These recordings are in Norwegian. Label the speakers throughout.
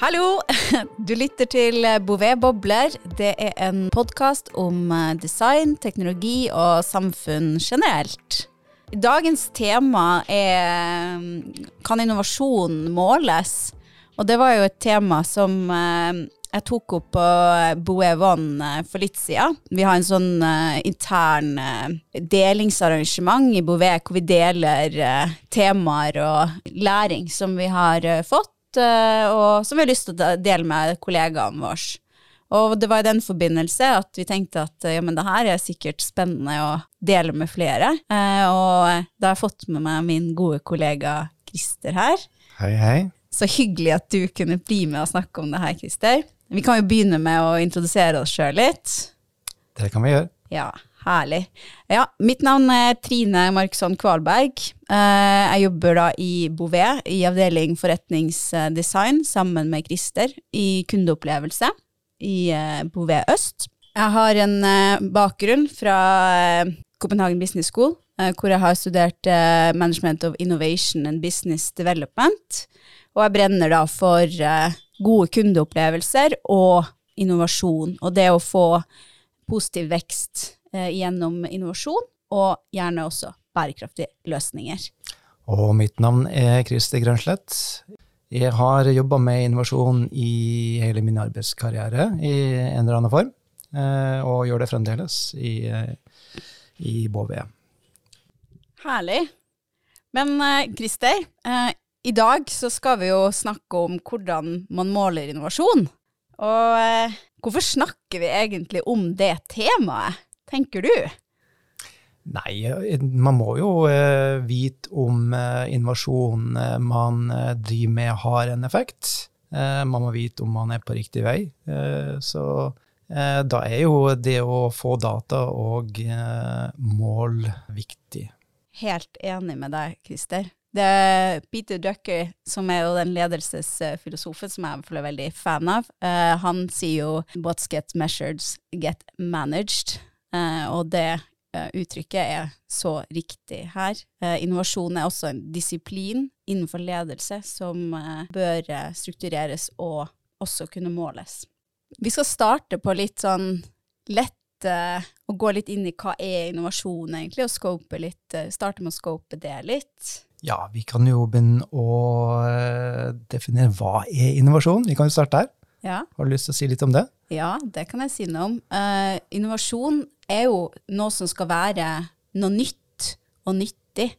Speaker 1: Hallo! Du lytter til Bouvet Bobler. Det er en podkast om eh, design, teknologi og samfunn generelt. Dagens tema er Kan innovasjon måles? Og det var jo et tema som eh, jeg tok opp på Bouet One eh, for litt siden. Vi har en sånn intern delingsarrangement i Bouvet hvor vi deler temaer og læring som vi har fått og som vi har lyst til å dele med kollegaene våre. Og det var i den forbindelse at vi tenkte at ja, men det her er sikkert spennende å dele med flere. Eh, og da har jeg fått med meg min gode kollega Christer her.
Speaker 2: Hei, hei.
Speaker 1: Så hyggelig at du kunne bli med og snakke om det her, Christer. Vi kan jo begynne med å introdusere oss sjøl litt.
Speaker 2: Det kan vi gjøre.
Speaker 1: Ja, Herlig. Ja, mitt navn er Trine Marksson Kvalberg. Eh, jeg jobber da i Bouvet, i avdeling forretningsdesign, sammen med Christer, i kundeopplevelse i eh, Bouvet Øst. Jeg har en eh, bakgrunn fra Copenhagen Business School, hvor jeg har studert Management of Innovation and Business Development. Og jeg brenner da for gode kundeopplevelser og innovasjon, og det å få positiv vekst gjennom innovasjon, og gjerne også bærekraftige løsninger.
Speaker 2: Og mitt navn er Christer Grønslett. Jeg har jobba med innovasjon i hele min arbeidskarriere i en eller annen form, eh, og gjør det fremdeles i, eh, i Bouvet.
Speaker 1: Herlig. Men eh, Christer, eh, i dag så skal vi jo snakke om hvordan man måler innovasjon. Og eh, hvorfor snakker vi egentlig om det temaet? Tenker du?
Speaker 2: Nei, man må jo uh, vite om uh, innovasjon uh, man driver med har en effekt. man må vite om man er på riktig vei. så da er jo det å få data og mål viktig.
Speaker 1: Helt enig med deg, Christer. Det er Peter Ducker, som er jo den ledelsesfilosofen som jeg er veldig fan av. han sier jo 'what's get measured, get managed'. Eh, og det eh, uttrykket er så riktig her. Eh, innovasjon er også en disiplin innenfor ledelse som bør struktureres og også kunne måles. Vi skal starte på litt sånn lett å gå litt inn i hva er innovasjon egentlig, og scope litt, starte med å scope det litt.
Speaker 2: Ja, vi kan jo begynne å definere hva er innovasjon. Vi kan jo starte der.
Speaker 1: Ja.
Speaker 2: Har du lyst til å si litt om det?
Speaker 1: Ja, det kan jeg si noe om. Uh, innovasjon er jo noe som skal være noe nytt og nyttig.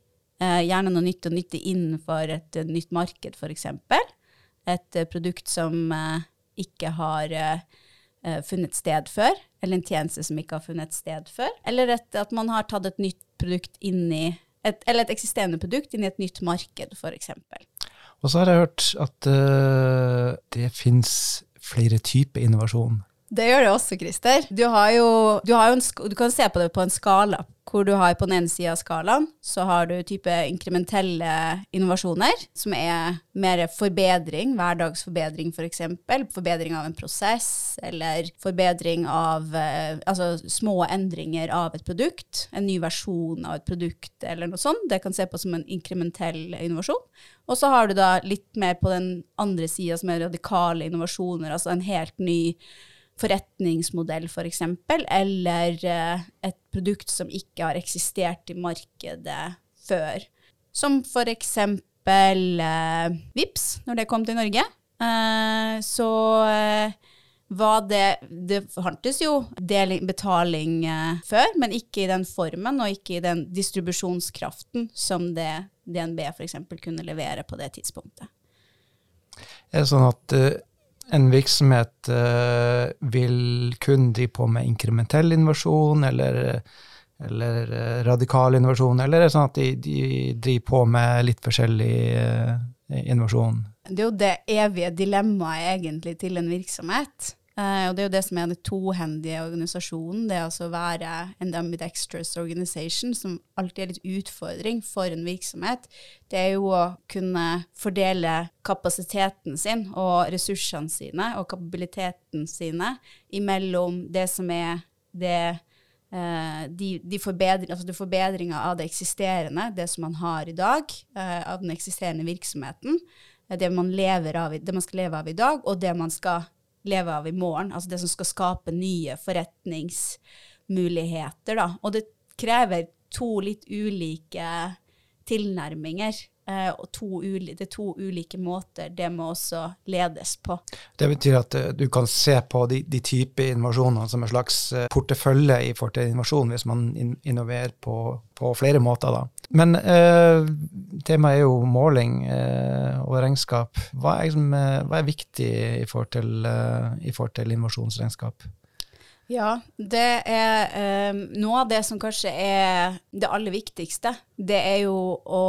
Speaker 1: Uh, gjerne noe nytt og nyttig innenfor et uh, nytt marked, f.eks. Et produkt som ikke har funnet sted før, eller en tjeneste som ikke har funnet sted før. Eller et, at man har tatt et nytt produkt inn i et, eller et eksisterende produkt inn i et nytt marked, f.eks.
Speaker 2: Og så har jeg hørt at det fins flere typer innovasjon?
Speaker 1: Det gjør det også, Christer. Du, jo, du, jo en, du, kan se på det på en skala, hvor du har på den ene sida av skalaen så har du type inkrementelle innovasjoner, som er mer forbedring, hverdagsforbedring f.eks. For forbedring av en prosess, eller forbedring av eh, altså små endringer av et produkt. En ny versjon av et produkt, eller noe sånt. Det kan se på som en inkrementell innovasjon. Og så har du da litt mer på den andre sida, som er radikale innovasjoner, altså en helt ny forretningsmodell, f.eks., for eksempel, eller uh, et produkt som ikke har eksistert i markedet før. Som f.eks. Uh, VIPS, når det kom til Norge. Uh, så uh, var det Det fantes jo deling, betaling før, men ikke i den formen og ikke i den distribusjonskraften som det DNB f.eks. kunne levere på det tidspunktet.
Speaker 2: Er det sånn at en virksomhet uh, vil kun de på med inkrementell innovasjon, eller, eller uh, radikal innovasjon, eller er det sånn at de, de driver på med litt forskjellig innovasjon?
Speaker 1: Det er jo det evige dilemmaet egentlig til en virksomhet. Uh, og det er jo det som er den tohendige organisasjonen, det altså å være en ambidextrous organization, som alltid er litt utfordring for en virksomhet. Det er jo å kunne fordele kapasiteten sin og ressursene sine og kapabiliteten sine imellom det som er det uh, de, de forbedring, altså forbedringa av det eksisterende, det som man har i dag, uh, av den eksisterende virksomheten, det man, av, det man skal leve av i dag, og det man skal leve av i morgen. Altså det som skal skape nye forretningsmuligheter, da. Og det krever to litt ulike tilnærminger. Og to det er to ulike måter det må også ledes på.
Speaker 2: Det betyr at uh, du kan se på de, de type innovasjoner som en slags uh, portefølje i forhold til innovasjon, hvis man in innoverer på, på, flere måter. Da. Men temaet er jo måling og regnskap. Hva er, liksom, hva er, viktig i forhold til, i forhold til innovasjonsregnskap?
Speaker 1: Ja, det er um, noe av det som kanskje er det aller viktigste. Det er jo å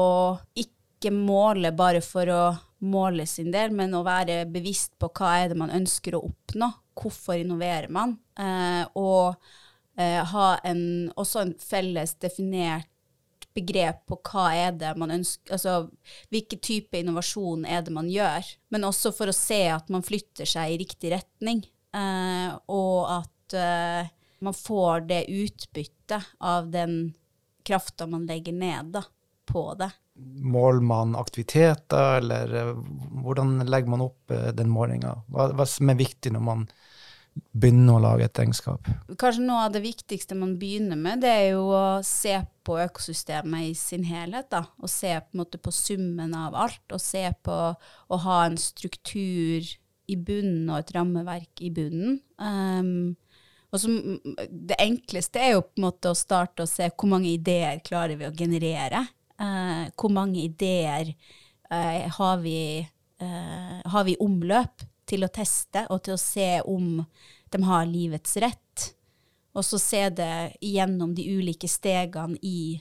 Speaker 1: ikke måle bare for å måle sin del, men å være bevisst på hva er det man ønsker å oppnå. Hvorfor innoverer man? Eh, og eh, ha en, også en felles definert begrep på hva er det man ønsker Altså hvilken type innovasjon er det man gjør. Men også for å se at man flytter seg i riktig retning. eh, og at uh, man får det utbyttet av den krafta man legger ned da, på det.
Speaker 2: Måler man aktiviteter, eller uh, hvordan legger man opp uh, den målinga? Hva, hva som er viktig når man begynner å lage et regnskap?
Speaker 1: Kanskje noe av det viktigste man begynner med, det er jo å se på økosystemet i sin helhet. da, Og se på, måte, på summen av alt, og se på å ha en struktur i bunnen og et rammeverk i bunnen. Um, og så, det enkleste er jo på en måte å starte å se hvor mange ideer klarer vi å generere. Uh, hvor mange ideer eh, har, vi, eh, har vi omløp til å teste, og til å se om de har livets rett. Og så se det gjennom de ulike stegene i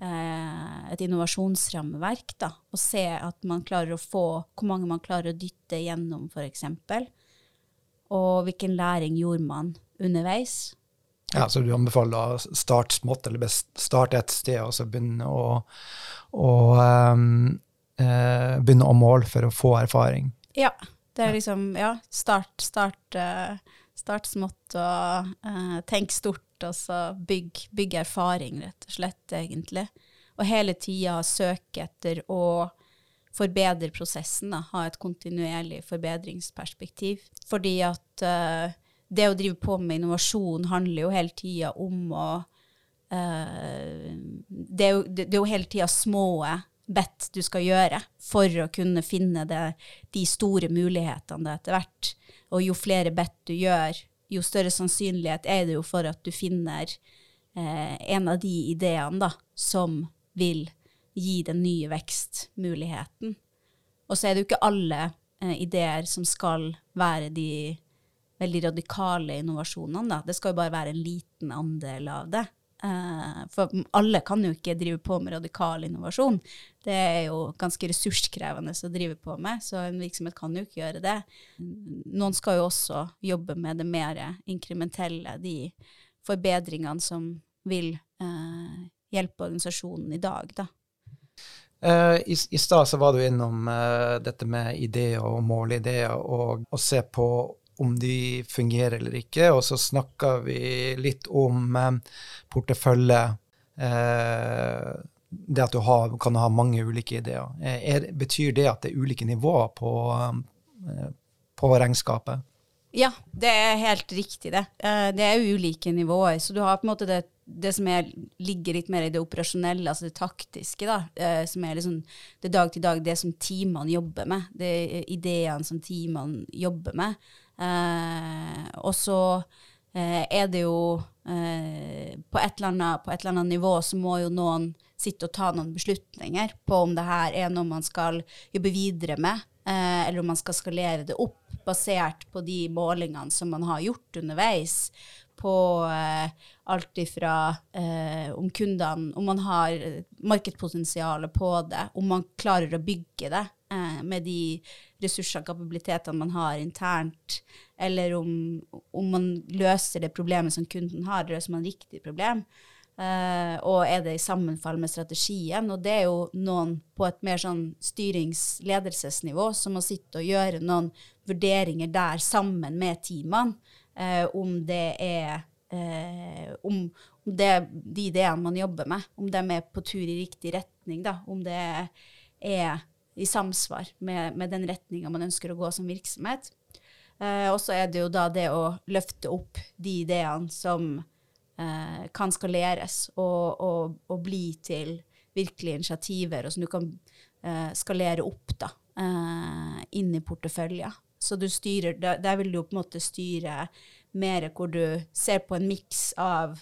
Speaker 1: et innovasjonsrammeverk. Da, og se at man klarer å få hvor mange man klarer å dytte gjennom, f.eks. Og hvilken læring gjorde man underveis.
Speaker 2: Ja, Så du anbefaler å starte smått, eller starte et sted og så begynne å, å um, uh, begynne å måle for å få erfaring?
Speaker 1: Ja. Det er liksom Ja, start, start, uh, start smått og uh, tenk stort, og så bygg, bygg, erfaring, rett og slett, egentlig. Og hele tida søke etter å forbedre prosessen, da. ha et kontinuerlig forbedringsperspektiv. Fordi at det å drive på med innovasjon handler jo hele tida om å uh, det, er jo, det, det, er jo, hele tida små bet du skal gjøre for å kunne finne det, de store mulighetene etter hvert. Og jo flere bet du gjør, jo større sannsynlighet er det jo for at du finner uh, en av de ideene da, som vil gi den nye vekstmuligheten. Og så er det jo ikke alle uh, ideer som skal være de veldig radikale innovasjonene. Da. Det skal jo bare være en liten andel av det. Uh, for alle kan jo ikke drive på med radikal innovasjon. Det er jo ganske ressurskrevende å drive på med, så en virksomhet kan jo ikke gjøre det. Noen skal jo også jobbe med det mer inkrementelle, de forbedringene som vil uh, hjelpe organisasjonen i dag, da.
Speaker 2: Uh, I i stad var du innom dette med ideer og målideer, og å se på om de fungerer eller ikke. Og så snakka vi litt om eh, portefølje. Eh, det at du har, kan ha mange ulike ideer. Eh, er, betyr det at det er ulike nivåer på, på regnskapet?
Speaker 1: Ja, det er helt riktig, det. Det er ulike nivåer. Så du har på en måte det, det som er, ligger litt mer i det operasjonelle, altså det taktiske, da, som er liksom det dag til dag, det som teamene jobber med. Det ideene som teamene jobber med. Eh, og så eh, er det jo eh, på et, annet, på, et eller annet, nivå så må jo noen sitte og ta noen beslutninger på om det her er noe man skal jobbe videre med, eller om man skal skalere det opp basert på de målingene som man har gjort underveis på alt ifra om kundene Om man har markedspotensialet på det, om man klarer å bygge det eh, med de ressursene, kapabilitetene man har internt, eller om, om, man løser det problemet som kunden har, løser man riktig problem. Uh, og er det i sammenfall med strategien? Og det er jo noen på et mer sånn styrings-ledelsesnivå som må sitte og gjøre noen vurderinger der sammen med teamene, uh, om det er uh, om, om det, de ideene man jobber med, om de er på tur i riktig retning, da. Om det er i samsvar med, med den retninga man ønsker å gå som virksomhet. Eh, og så er det jo da det å løfte opp de ideene som eh, kan skaleres, og, og, og, bli til virkelige initiativer, og som du kan eh, skalere opp da, eh, inn i porteføljer. Så du styrer, der, vil du på en måte styre mer hvor du ser på en miks av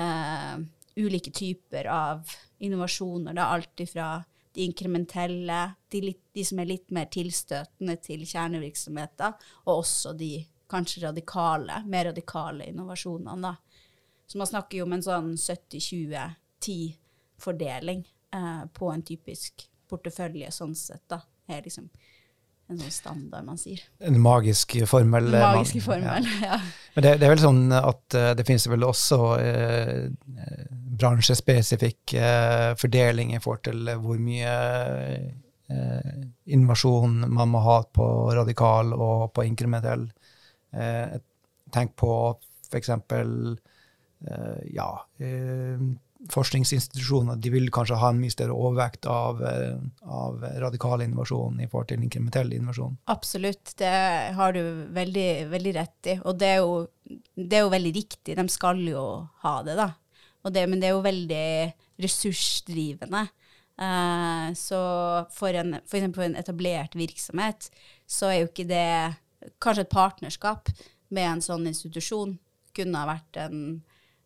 Speaker 1: eh, ulike typer av innovasjoner. Da, alt ifra de inkrementelle, de, litt, de, som er litt mer tilstøtende til kjernevirksomheter, og også de kanskje radikale, mer radikale innovasjonene. Da. Så man snakker jo om en sånn 70-20-10-fordeling eh, på en typisk portefølje sånn sett. da. er liksom en sånn standard man sier.
Speaker 2: En magisk formel.
Speaker 1: En Magisk formel, ja. ja.
Speaker 2: Men det, det, er vel sånn at uh, det finnes vel også uh, bransjespesifikk uh, fordeling i forhold til hvor mye uh, innovasjon man må ha på radikal og på inkrementell. tenk på f.eks. Uh, ja forskningsinstitusjoner de vil kanskje ha en mye større overvekt av, eh, av, radikal innovasjon i forhold til inkrementell innovasjon.
Speaker 1: Absolutt, det har du veldig, veldig rett i. Og det er, jo, det er, jo, veldig riktig, de skal jo ha det, da. Det, men det er jo veldig ressursdrivende. Uh, så for, en, for en etablert virksomhet, så er jo ikke det Kanskje et partnerskap med en sånn institusjon kunne ha vært en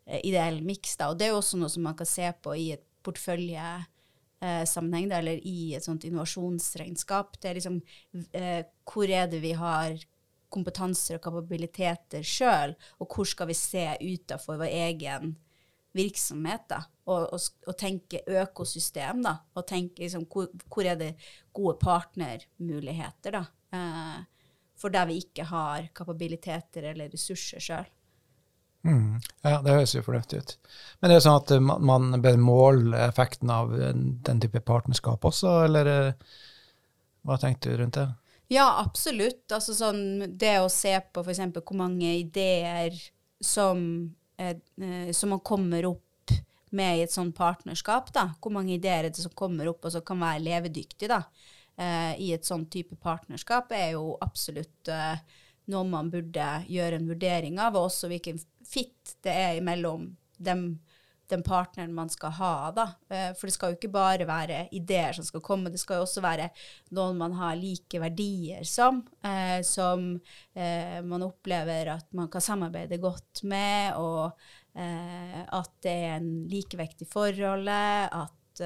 Speaker 1: ideell miks. Og det er jo også noe som man kan se på i et porteføljesammenheng, eh, eller i et sånt innovasjonsregnskap. Det er liksom eh, hvor er det vi har kompetanser og kapabiliteter sjøl, og hvor skal vi se utafor vår egen virksomhet, da, og, og, og, tenke økosystem, da, og tenke liksom, hvor, hvor, er det gode partnermuligheter, da, eh, for der vi ikke har kapabiliteter eller ressurser sjøl.
Speaker 2: Mm. Ja, det høres jo fornuftig ut. Men det er sånn at eh, man bør måle effekten av den type partnerskap også, eller eh, hva tenkte du rundt det?
Speaker 1: Ja, absolutt. Altså sånn det å se på f.eks. hvor mange ideer som, eh, som man kommer opp med i et sånt partnerskap, da. Hvor mange ideer er som kommer opp og som kan være levedyktige, da. Eh, I et sånt type partnerskap er jo absolutt eh, noe man burde gjøre en vurdering av, og også hvilken fit det er mellom dem, den partneren man skal ha. Da. Eh, for det skal jo ikke bare være ideer som skal komme, det skal jo også være noen man har like verdier som, eh, som eh, man opplever at man kan samarbeide godt med, og at det er en likevekt i forholdet, at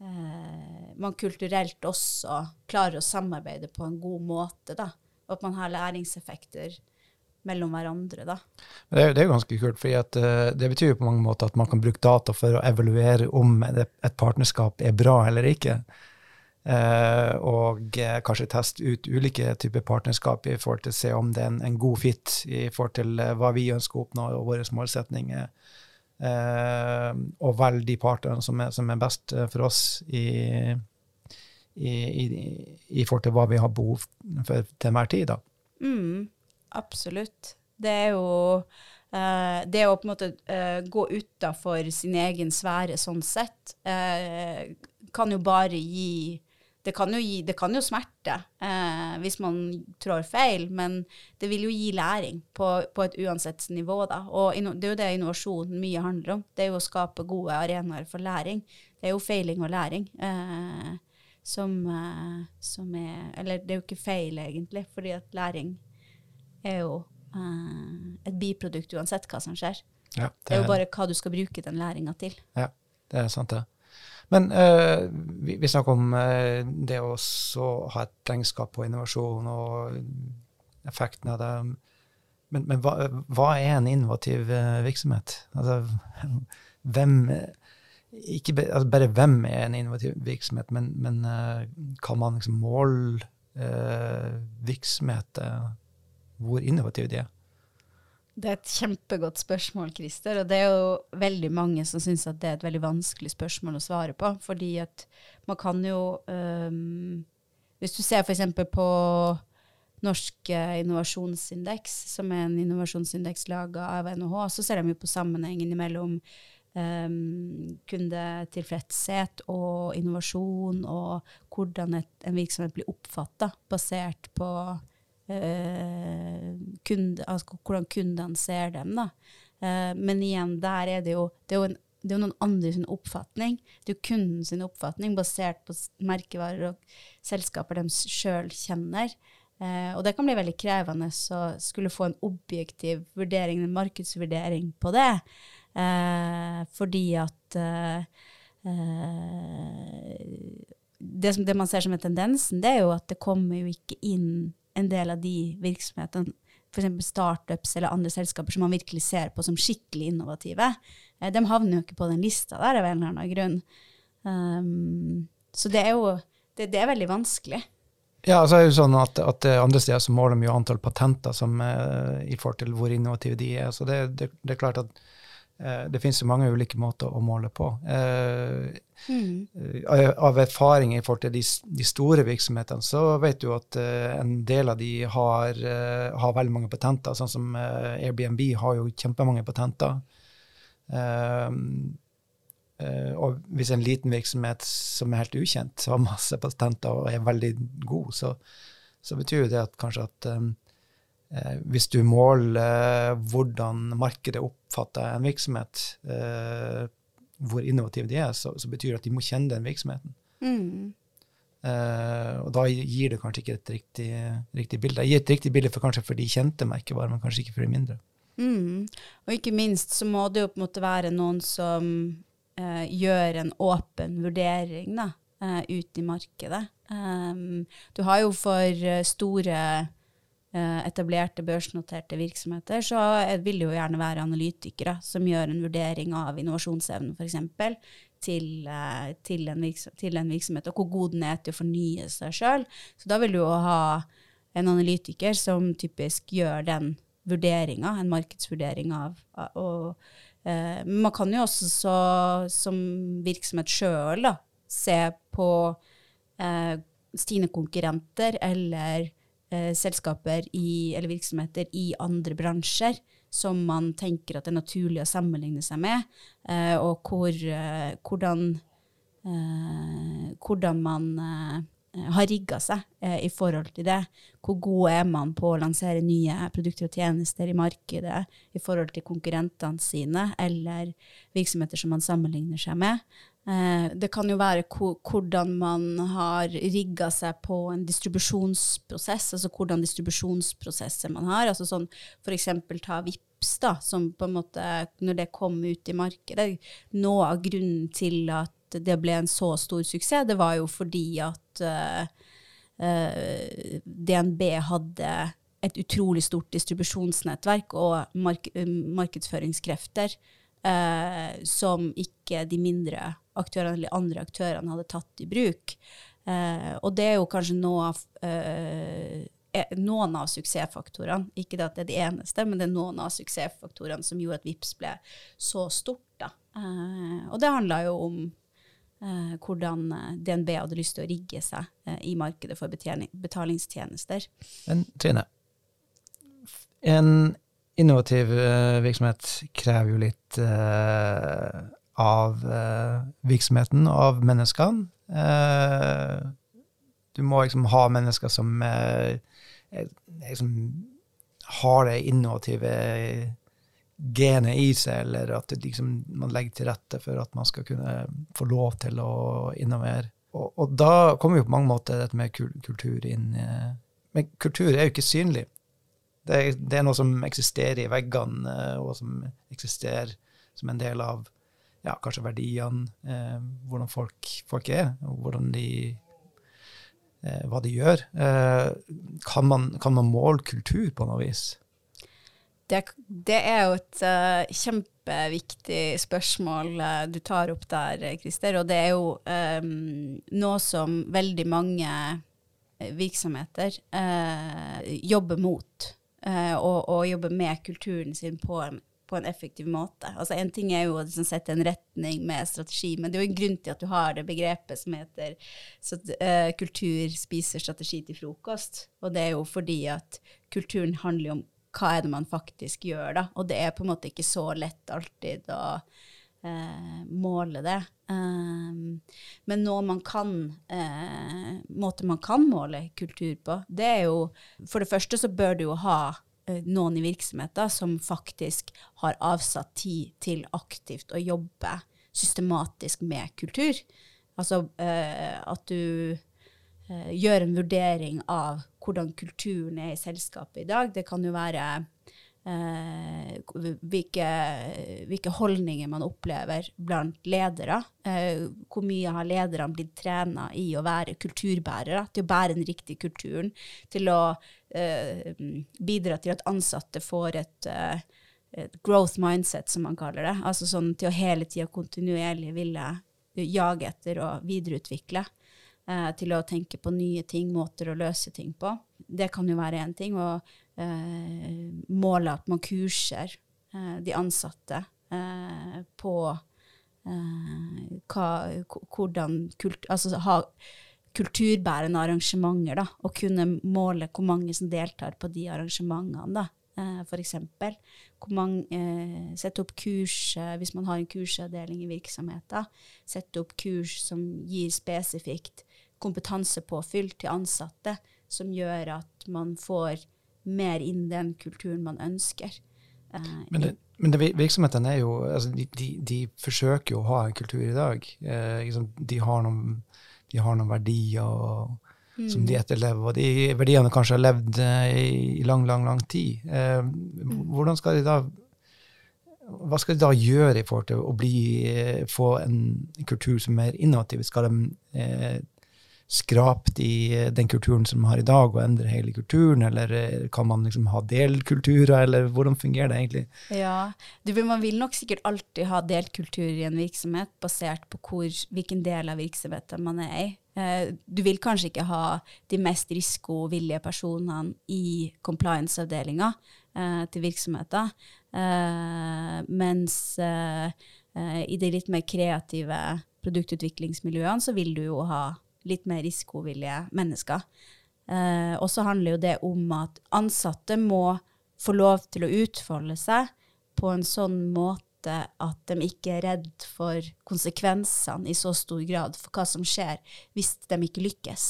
Speaker 1: man kulturelt også klarer å samarbeide på en god måte. da og at man har læringseffekter mellom hverandre. Da.
Speaker 2: Det er, det er ganske kult, for uh, eh, det betyr jo på mange måter at man kan bruke data for å evaluere om et partnerskap er bra eller ikke. Uh, og uh, kanskje teste ut ulike typer partnerskap i forhold til å se om det er en, en god fit i forhold til hva vi ønsker å oppnå og våre målsetninger. og velge de partnerne som som er best for oss i, i, i, i, forhold til hva vi har behov for til enhver tid. Da.
Speaker 1: Mm, absolutt. Det er jo uh, det å på en måte uh, gå utafor sin egen sfære sånn sett, uh, kan jo bare gi det kan gi, det kan jo smerte eh, hvis man trår feil, men det vil jo gi læring på, på et uansett nivå. Da. Og det er jo det innovasjon mye handler om. Det er jo å skape gode arenaer for læring. Det er jo feiling og læring. Eh, som, eh, som, er Eller det er jo ikke feil, egentlig, fordi at læring er jo uh, et biprodukt uansett hva som skjer. Ja, det, det, er jo bare hva du skal bruke den læringa til.
Speaker 2: Ja, det er sant, det. Men uh, vi, vi, snakker om det å ha et regnskap på innovasjon og effekten av det. Men, men hva, hva, er en innovativ virksomhet? Altså, hvem ikke altså bare hvem er en innovativ virksomhet, men, men uh, kan man liksom måle uh, virksomheter, hvor innovative de er?
Speaker 1: Det er et kjempegodt spørsmål, Christer. Og det er jo veldig mange som syns at det er et veldig vanskelig spørsmål å svare på. Fordi at man kan jo um, Hvis du ser f.eks. på Norsk innovasjonsindeks, som er en innovasjonsindeks laga av NHH, så ser de jo på sammenhengen mellom um, kundetilfredshet og innovasjon, og hvordan et, en virksomhet blir oppfatta basert på uh, kunde, altså hvordan kundene ser dem. Da. Eh, men igjen, der er det jo, det er jo en det er jo noen andre sin oppfatning. Det er jo kunden sin oppfatning basert på merkevarer og selskaper de sjøl kjenner. Eh, og det kan bli veldig krevende å skulle få en objektiv vurdering, en markedsvurdering på det. Eh, fordi at eh, eh, det, som, det, man ser som en tendensen, det er jo at det kommer jo ikke inn en del av de virksomhetene, f.eks. startups eller andre selskaper som man virkelig ser på som skikkelig innovative. Eh, de havner jo ikke på den lista der av en eller annen grunn. Um, så det er jo det, det, er veldig vanskelig.
Speaker 2: Ja, altså er det jo sånn at, at Andre steder så måler de jo antall patenter som, uh, i forhold til hvor innovative de er. Så det, det, det er klart at Eh, det finnes jo mange ulike måter å måle på. Eh, mm. Av erfaring i forhold til de, de, store virksomhetene, så vet du at en del av de har, har veldig mange patenter. Sånn som Airbnb har jo kjempemange patenter. Og hvis en liten virksomhet som er helt ukjent, har masse patenter og er veldig god, så, så betyr det at kanskje at eh, hvis du måler hvordan markedet oppfatter en virksomhet, eh, hvor innovative de er, så, så, betyr det at de må kjenne den virksomheten. Mm. Eh, og da gir det kanskje ikke et riktig, riktig bilde. Det gir et riktig bilde for, kanskje for de kjente merkevarer, men kanskje ikke for de mindre.
Speaker 1: Mm. Og ikke minst så må det jo på en måte være noen som eh, gjør en åpen vurdering da, eh, ut i markedet. Um, du har jo for store Eh, etablerte, børsnoterte virksomheter, så vil det jo gjerne være analytikere som gjør en vurdering av innovasjonsevnen, f.eks. Til, eh, til, en til en virksomhet, og hvor god den er til å fornye seg sjøl. Så da vil du jo ha en analytiker som typisk gjør den vurderinga, en markedsvurdering av, og, eh, Man kan jo også så, som virksomhet sjøl se på eh, sine konkurrenter eller eh, selskaper i, eller virksomheter i andre bransjer som man tenker at det er naturlig å sammenligne seg med, eh, og hvor, eh, hvordan, eh, hvordan, man eh, har rigga seg eh, i forhold til det. Hvor god er man på å lansere nye produkter og tjenester i markedet i forhold til konkurrentene sine, eller virksomheter som man sammenligner seg med. Eh, det kan jo være hvordan man har rigga seg på en distribusjonsprosess, altså hvordan distribusjonsprosesser man har. altså sånn F.eks. ta VIPS, da, som på en måte, når det kom ut i markedet Noe av grunnen til at det ble en så stor suksess, det var jo fordi at uh, uh, DNB hadde et utrolig stort distribusjonsnettverk og mark markedsføringskrefter uh, som ikke de mindre aktørene eller andre aktørene hadde tatt i bruk. Eh, og det er jo kanskje noe av, eh, noen av suksessfaktorene. Ikke at det er de eneste, men det er noen av suksessfaktorene som gjorde at VIPS ble så stort. Da. Eh, og det handla jo om eh, hvordan eh, DNB hadde lyst til å rigge seg eh, i markedet for betalingstjenester.
Speaker 2: Men Trine, en innovativ virksomhet krever jo litt av eh, virksomheten, av menneskene. Eh, du må liksom ha mennesker som liksom, har det innovative genet i seg, eller at liksom, man legger til rette for at man skal kunne få lov til å innovere. Og, og da kommer jo på mange måter dette med kultur inn. Men kultur er jo ikke synlig. Det det er noe som eksisterer i veggene, og som eksisterer som en del av ja, kanskje verdiene, eh, hvordan folk, folk, er, og hvordan de eh, hva de gjør. Eh, kan, man, kan, man, måle kultur på noe vis?
Speaker 1: Det, det er jo et uh, kjempeviktig spørsmål uh, du tar opp der, Christer. Og det er jo um, noe som veldig mange virksomheter uh, jobber mot. Og, og, jobber med kulturen sin på en på en effektiv måte. Altså En ting er jo å liksom, sette en retning med strategi, men det er jo en grunn til at du har det begrepet som heter så, uh, kultur spiser strategi til frokost. Og det er jo fordi at kulturen handler om hva er det man faktisk gjør, da. Og det er på en måte ikke så lett alltid å eh, måle det. Um, men noe man kan, eh, måte man kan måle kultur på, det er jo For det første så bør du jo ha eh, noen i virksomheter som faktisk har avsatt tid til aktivt å jobbe systematisk med kultur. Altså eh, at du eh, gjør en vurdering av hvordan kulturen er i selskapet i dag. Det kan jo være eh, hvilke, hvilke, holdninger man opplever blant ledere. Eh, hvor mye har lederne blitt trena i å være kulturbærere, til å bære den riktige kulturen, til å eh, bidra til at ansatte får eh, et, growth mindset, som man kaller det. Altså sånn til å hele tida kontinuerlig ville jage etter og videreutvikle. Eh, til å tenke på nye ting, måter å løse ting på. Det kan jo være én ting. Og eh, måle at man kurser eh, de ansatte eh, på eh, hva, hvordan kult, Altså ha kulturbærende arrangementer, da, og kunne måle hvor mange som deltar på de arrangementene. da. Uh, F.eks. Eh, sette opp kurs hvis man har en kursavdeling i virksomheten. Sette opp kurs som gir spesifikt kompetansepåfyll til ansatte, som gjør at man får mer inn den kulturen man ønsker.
Speaker 2: Uh, men, det, men det, virksomhetene er jo altså de, de, de, forsøker jo å ha en kultur i dag. Eh, liksom, de, har noen, de, har noen, verdier og, mm. som de etterlever, og de verdiene kanskje har levd eh, i lang, lang, lang tid. Eh, mm. Hvordan skal de da hva skal de da gjøre i forhold til å bli, eh, få en kultur som er innovativ? Skal de eh, skrapt i eh, den kulturen som vi har i dag, og endre hele kulturen? Eller eh, kan man liksom ha delkulturer, eller hvordan fungerer det egentlig?
Speaker 1: Ja, du, Man vil nok sikkert alltid ha delkultur i en virksomhet, basert på hvor, hvilken del av virksomheten man er i. Eh, du vil kanskje ikke ha de mest risikovillige personene i compliance-avdelinga til virksomheter, mens i de litt mer kreative produktutviklingsmiljøene så vil du jo ha litt mer risikovillige mennesker. Eh, og så handler jo det om at ansatte må få lov til å utfolde seg på en sånn måte at de ikke er redd for konsekvensene i så stor grad for hva som skjer hvis de ikke lykkes.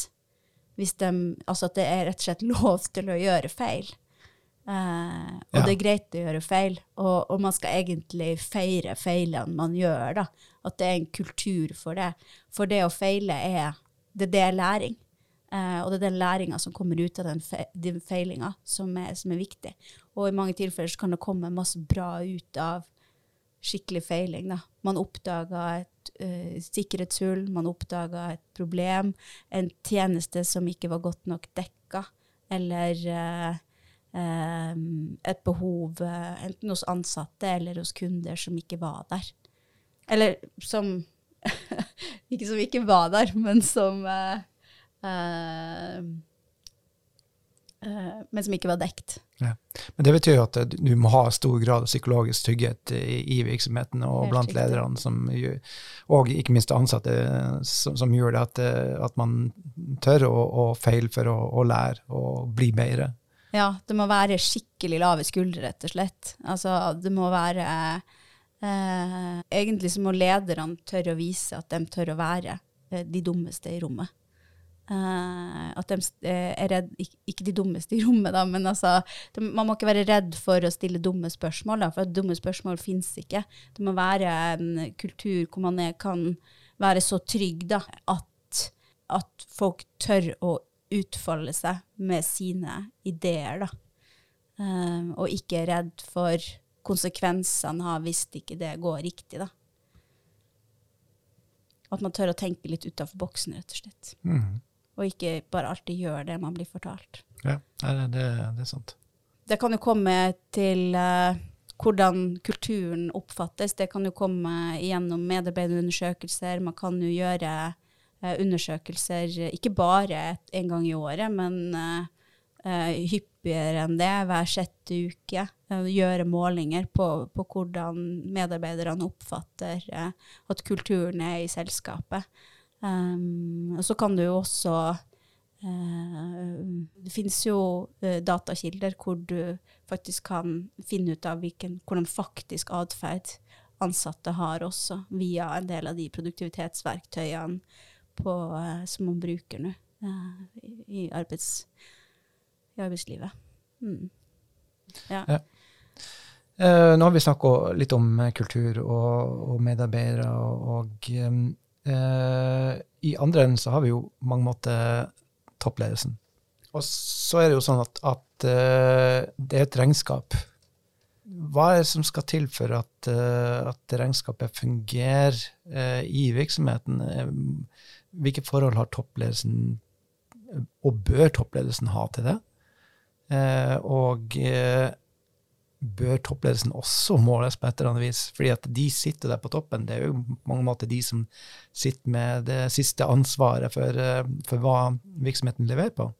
Speaker 1: De, altså at det er rett og slett lov til å gjøre feil. Eh, og ja. det er greit å gjøre feil, og, og, man skal egentlig feire feilene man gjør. da. At det er en kultur for det. For det å feile er det, det er læring. Uh, og det er den læringa som kommer ut av den, fe den feilinga, som, som, er viktig. Og i mange tilfeller så kan det komme masse bra ut av skikkelig feiling. Da. Man oppdaga et uh, sikkerhetshull, man oppdaga et problem, en tjeneste som ikke var godt nok dekka, eller uh, et behov enten hos ansatte eller hos kunder som ikke var der. Eller som Ikke som ikke var der, men som uh, uh, uh, Men som ikke var dekt.
Speaker 2: Ja. Men det betyr jo at du må ha stor grad av psykologisk trygghet i, i virksomheten og Helt blant lederne, som, og ikke minst ansatte, som, som gjør det at, at, man tør å, å feile for å, å lære og bli bedre.
Speaker 1: Ja, det må være skikkelig lave skuldre, rett og slett. Altså, det må være Eh, egentlig så må lederne tørre å vise at de tør å være eh, de dummeste i rommet. Eh, at de eh, er redd, ikke, de dummeste i rommet, da, men altså, de, man må ikke være redd for å stille dumme spørsmål, da, for dumme spørsmål fins ikke. Det må være en kultur hvor man er, kan være så trygg da, at, at folk tør å utfolde seg med sine ideer, da. Uh, og ikke er redd for konsekvensene har hvis ikke det går riktig, da. At man tør å tenke litt utafor boksen, rett og slett. Mm. Og ikke bare alltid gjør det man blir fortalt.
Speaker 2: Ja, det, det, det er sant.
Speaker 1: Det kan jo komme til uh, hvordan kulturen oppfattes. Det kan jo komme gjennom medarbeiderundersøkelser. Man kan jo gjøre uh, undersøkelser ikke bare en gang i året, men uh, hyppigere enn det, hver sjette uke. Uh, gjøre målinger på, på, hvordan medarbeiderne oppfatter uh, at kulturen er i selskapet. Um, og så kan du jo også Det finnes jo datakilder hvor du faktisk kan finne ut av hvilken, hvordan faktisk atferd ansatte har også, via en del av de produktivitetsverktøyene på, uh, som man bruker nå uh, i, arbeids, i arbeidslivet. Mm. Ja.
Speaker 2: ja. Uh, nå har vi snakka litt om kultur og, og medarbeidere, og, uh, i andre enden så har vi jo på mange måter toppledelsen. Og så er det jo sånn at, at uh, det er et regnskap. Hva er det som skal til for at, at regnskapet fungerer i virksomheten? Hvilke forhold har toppledelsen, og bør toppledelsen ha til det? og bør toppledelsen også måles på et eller annet vis? Fordi at de sitter der på toppen. Det er jo på mange måter de som sitter med det siste ansvaret for, eh, for hva virksomheten leverer på.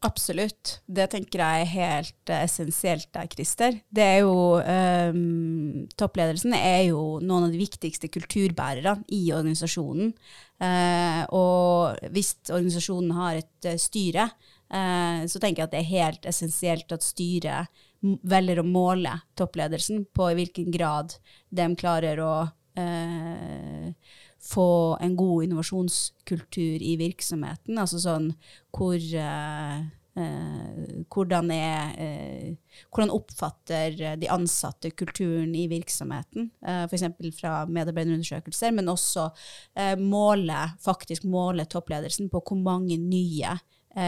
Speaker 1: Absolutt. Det tenker jeg er helt uh, essensielt der, Christer. Det er jo um, Toppledelsen er jo noen av de viktigste kulturbærerne i organisasjonen. Uh, og hvis organisasjonen har et uh, styre, så tenker jeg at det er helt essensielt at styret velger å måle toppledelsen på i hvilken grad de klarer å eh, få en god innovasjonskultur i virksomheten. Altså sånn hvor eh, eh, hvordan, er, eh, hvordan oppfatter de ansatte kulturen i virksomheten, eh, f.eks. fra medarbeiderundersøkelser, men også eh, måle, faktisk måle toppledelsen på hvor mange nye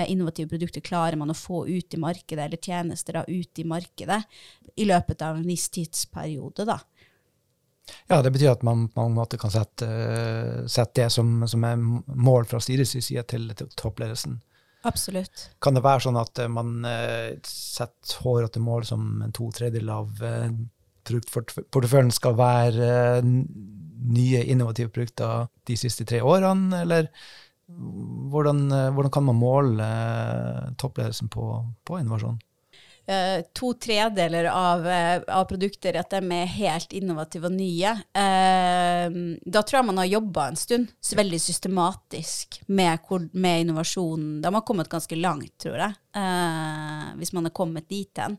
Speaker 1: innovative produkter klarer man å få ut i markedet, eller tjenester da, ut i markedet, i løpet av en viss tidsperiode. da.
Speaker 2: Ja, det betyr at man på mange måter kan sette, sette det som, som, er mål fra styrets side til, til, toppledelsen.
Speaker 1: Absolutt.
Speaker 2: Kan det være sånn at eh, man setter hårete mål som en to tredjedel av produktporteføljen skal være nye innovative produkter de siste tre årene, eller hvordan, eh, hvordan, kan man måle eh, toppledelsen på, på innovasjon?
Speaker 1: Uh, to tredeler av, av, produkter at de er helt innovative og nye. Da tror jeg man har jobba en stund så veldig systematisk med, med innovasjonen. Da har man kommet ganske langt, tror jeg, hvis man har kommet dit hen.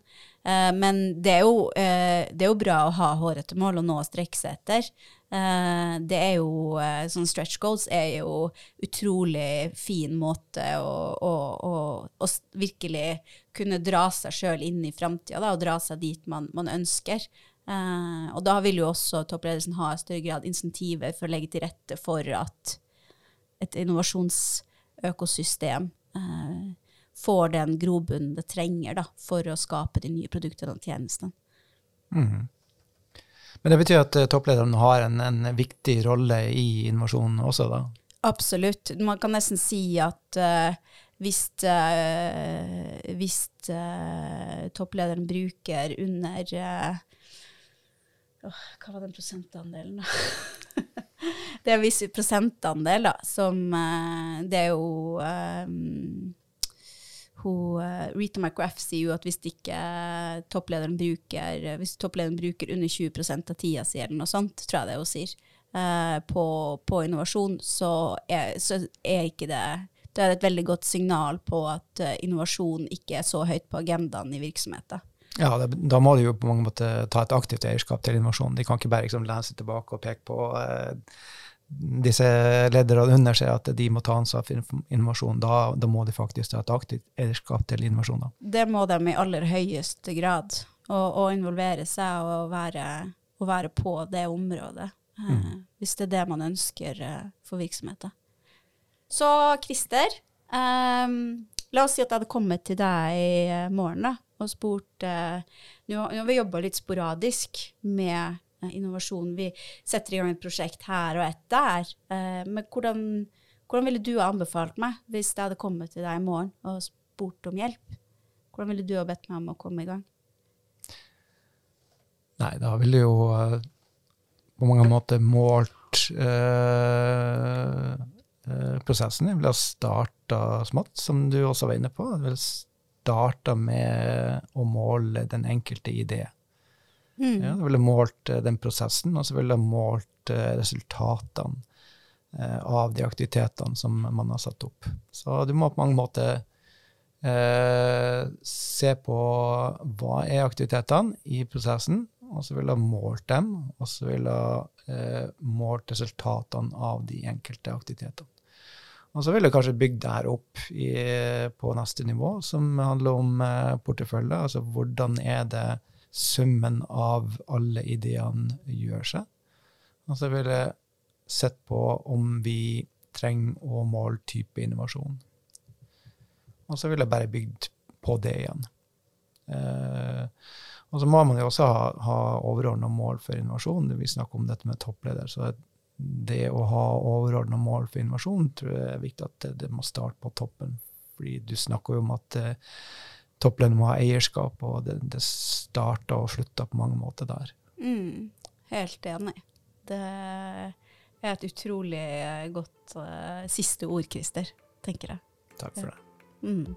Speaker 1: men det er, jo, det er, jo, bra å ha hårete mål og nå å strekke seg etter. Uh, det er jo uh, sånn Stretch goals er jo utrolig fin måte å, å, å, å virkelig kunne dra seg sjøl inn i framtida og dra seg dit man, man ønsker. Eh, og da vil jo også toppledelsen ha i større grad insentiver for å legge til rette for at et innovasjonsøkosystem får den grobunnen det trenger da, for å skape de nye produktene og tjenestene. Mm.
Speaker 2: Men det betyr at uh, topplederen har en, en, viktig rolle i innovasjonen også, da?
Speaker 1: Absolutt. Man kan nesten si at uh, hvis, uh, hvis topplederen bruker under oh, Hva var den prosentandelen, da? det er en viss prosentandel, da, som Det er jo um, hun, uh, Rita McGrath sier jo at hvis ikke topplederen bruker hvis topplederen bruker under 20% av tida si, eller noe sånt, tror jeg det hun sier, på, på, innovasjon, så er, så er, ikke det Det er et veldig godt signal på at innovasjon ikke er så høyt på agendaen i virksomheter.
Speaker 2: Ja, det, da må de jo på mange måter ta et aktivt eierskap til innovasjon. De kan ikke bare liksom, lene seg tilbake og peke på disse lederne under seg at de må ta ansvar for innovasjon. Da, da må de faktisk ta et aktivt eierskap til innovasjon. Da.
Speaker 1: Det må de i aller høyeste grad. Å involvere seg og være, og være, på det området. Eh, mm. Hvis det er det man ønsker eh, for virksomheter. Så Christer, um, la oss si at jeg hadde kommet til deg i morgen da, og spurt uh, Nå har vi jobba litt sporadisk med innovasjon. Vi setter i gang et prosjekt her og et der. Eh, men hvordan, hvordan ville du ha anbefalt meg hvis jeg hadde kommet til deg i morgen og spurt om hjelp? Hvordan ville du ha bedt meg om å komme i gang?
Speaker 2: Nei, da ville jeg jo uh, på mange måter målt uh, prosessen. Jeg ville ha starta smått, som du også var inne på. Jeg ville starta med å måle den enkelte idé. Mm. Ja, de ville målt uh, den prosessen, og så ville du målt uh, resultatene uh, av de aktivitetene som man har satt opp. Så du må på mange måter se på hva er aktivitetene i prosessen, og så ville jeg målt dem, og så ville jeg eh, målt resultatene av de enkelte aktivitetene. Og så ville jeg kanskje bygd det her opp i, på neste nivå, som handler om eh, portefølje. Altså hvordan er det summen av alle ideene gjør seg. Og så vil jeg sett på om vi trenger å måle type innovasjon. Og så vil jeg bare bygd på det igjen. Eh, og så må man jo også ha, ha overordna mål for innovasjon. Vi snakker om dette med toppleder. så det å ha overordna mål for innovasjon tror jeg er viktig at det, det, må starte på toppen. Fordi du snakker jo om at eh, toppleddet må ha eierskap, og det, det starta og slutta på mange måter der.
Speaker 1: Mm, helt enig. Det er et utrolig godt uh, siste ord, Christer, tenker jeg.
Speaker 2: Takk for det.
Speaker 1: Mm.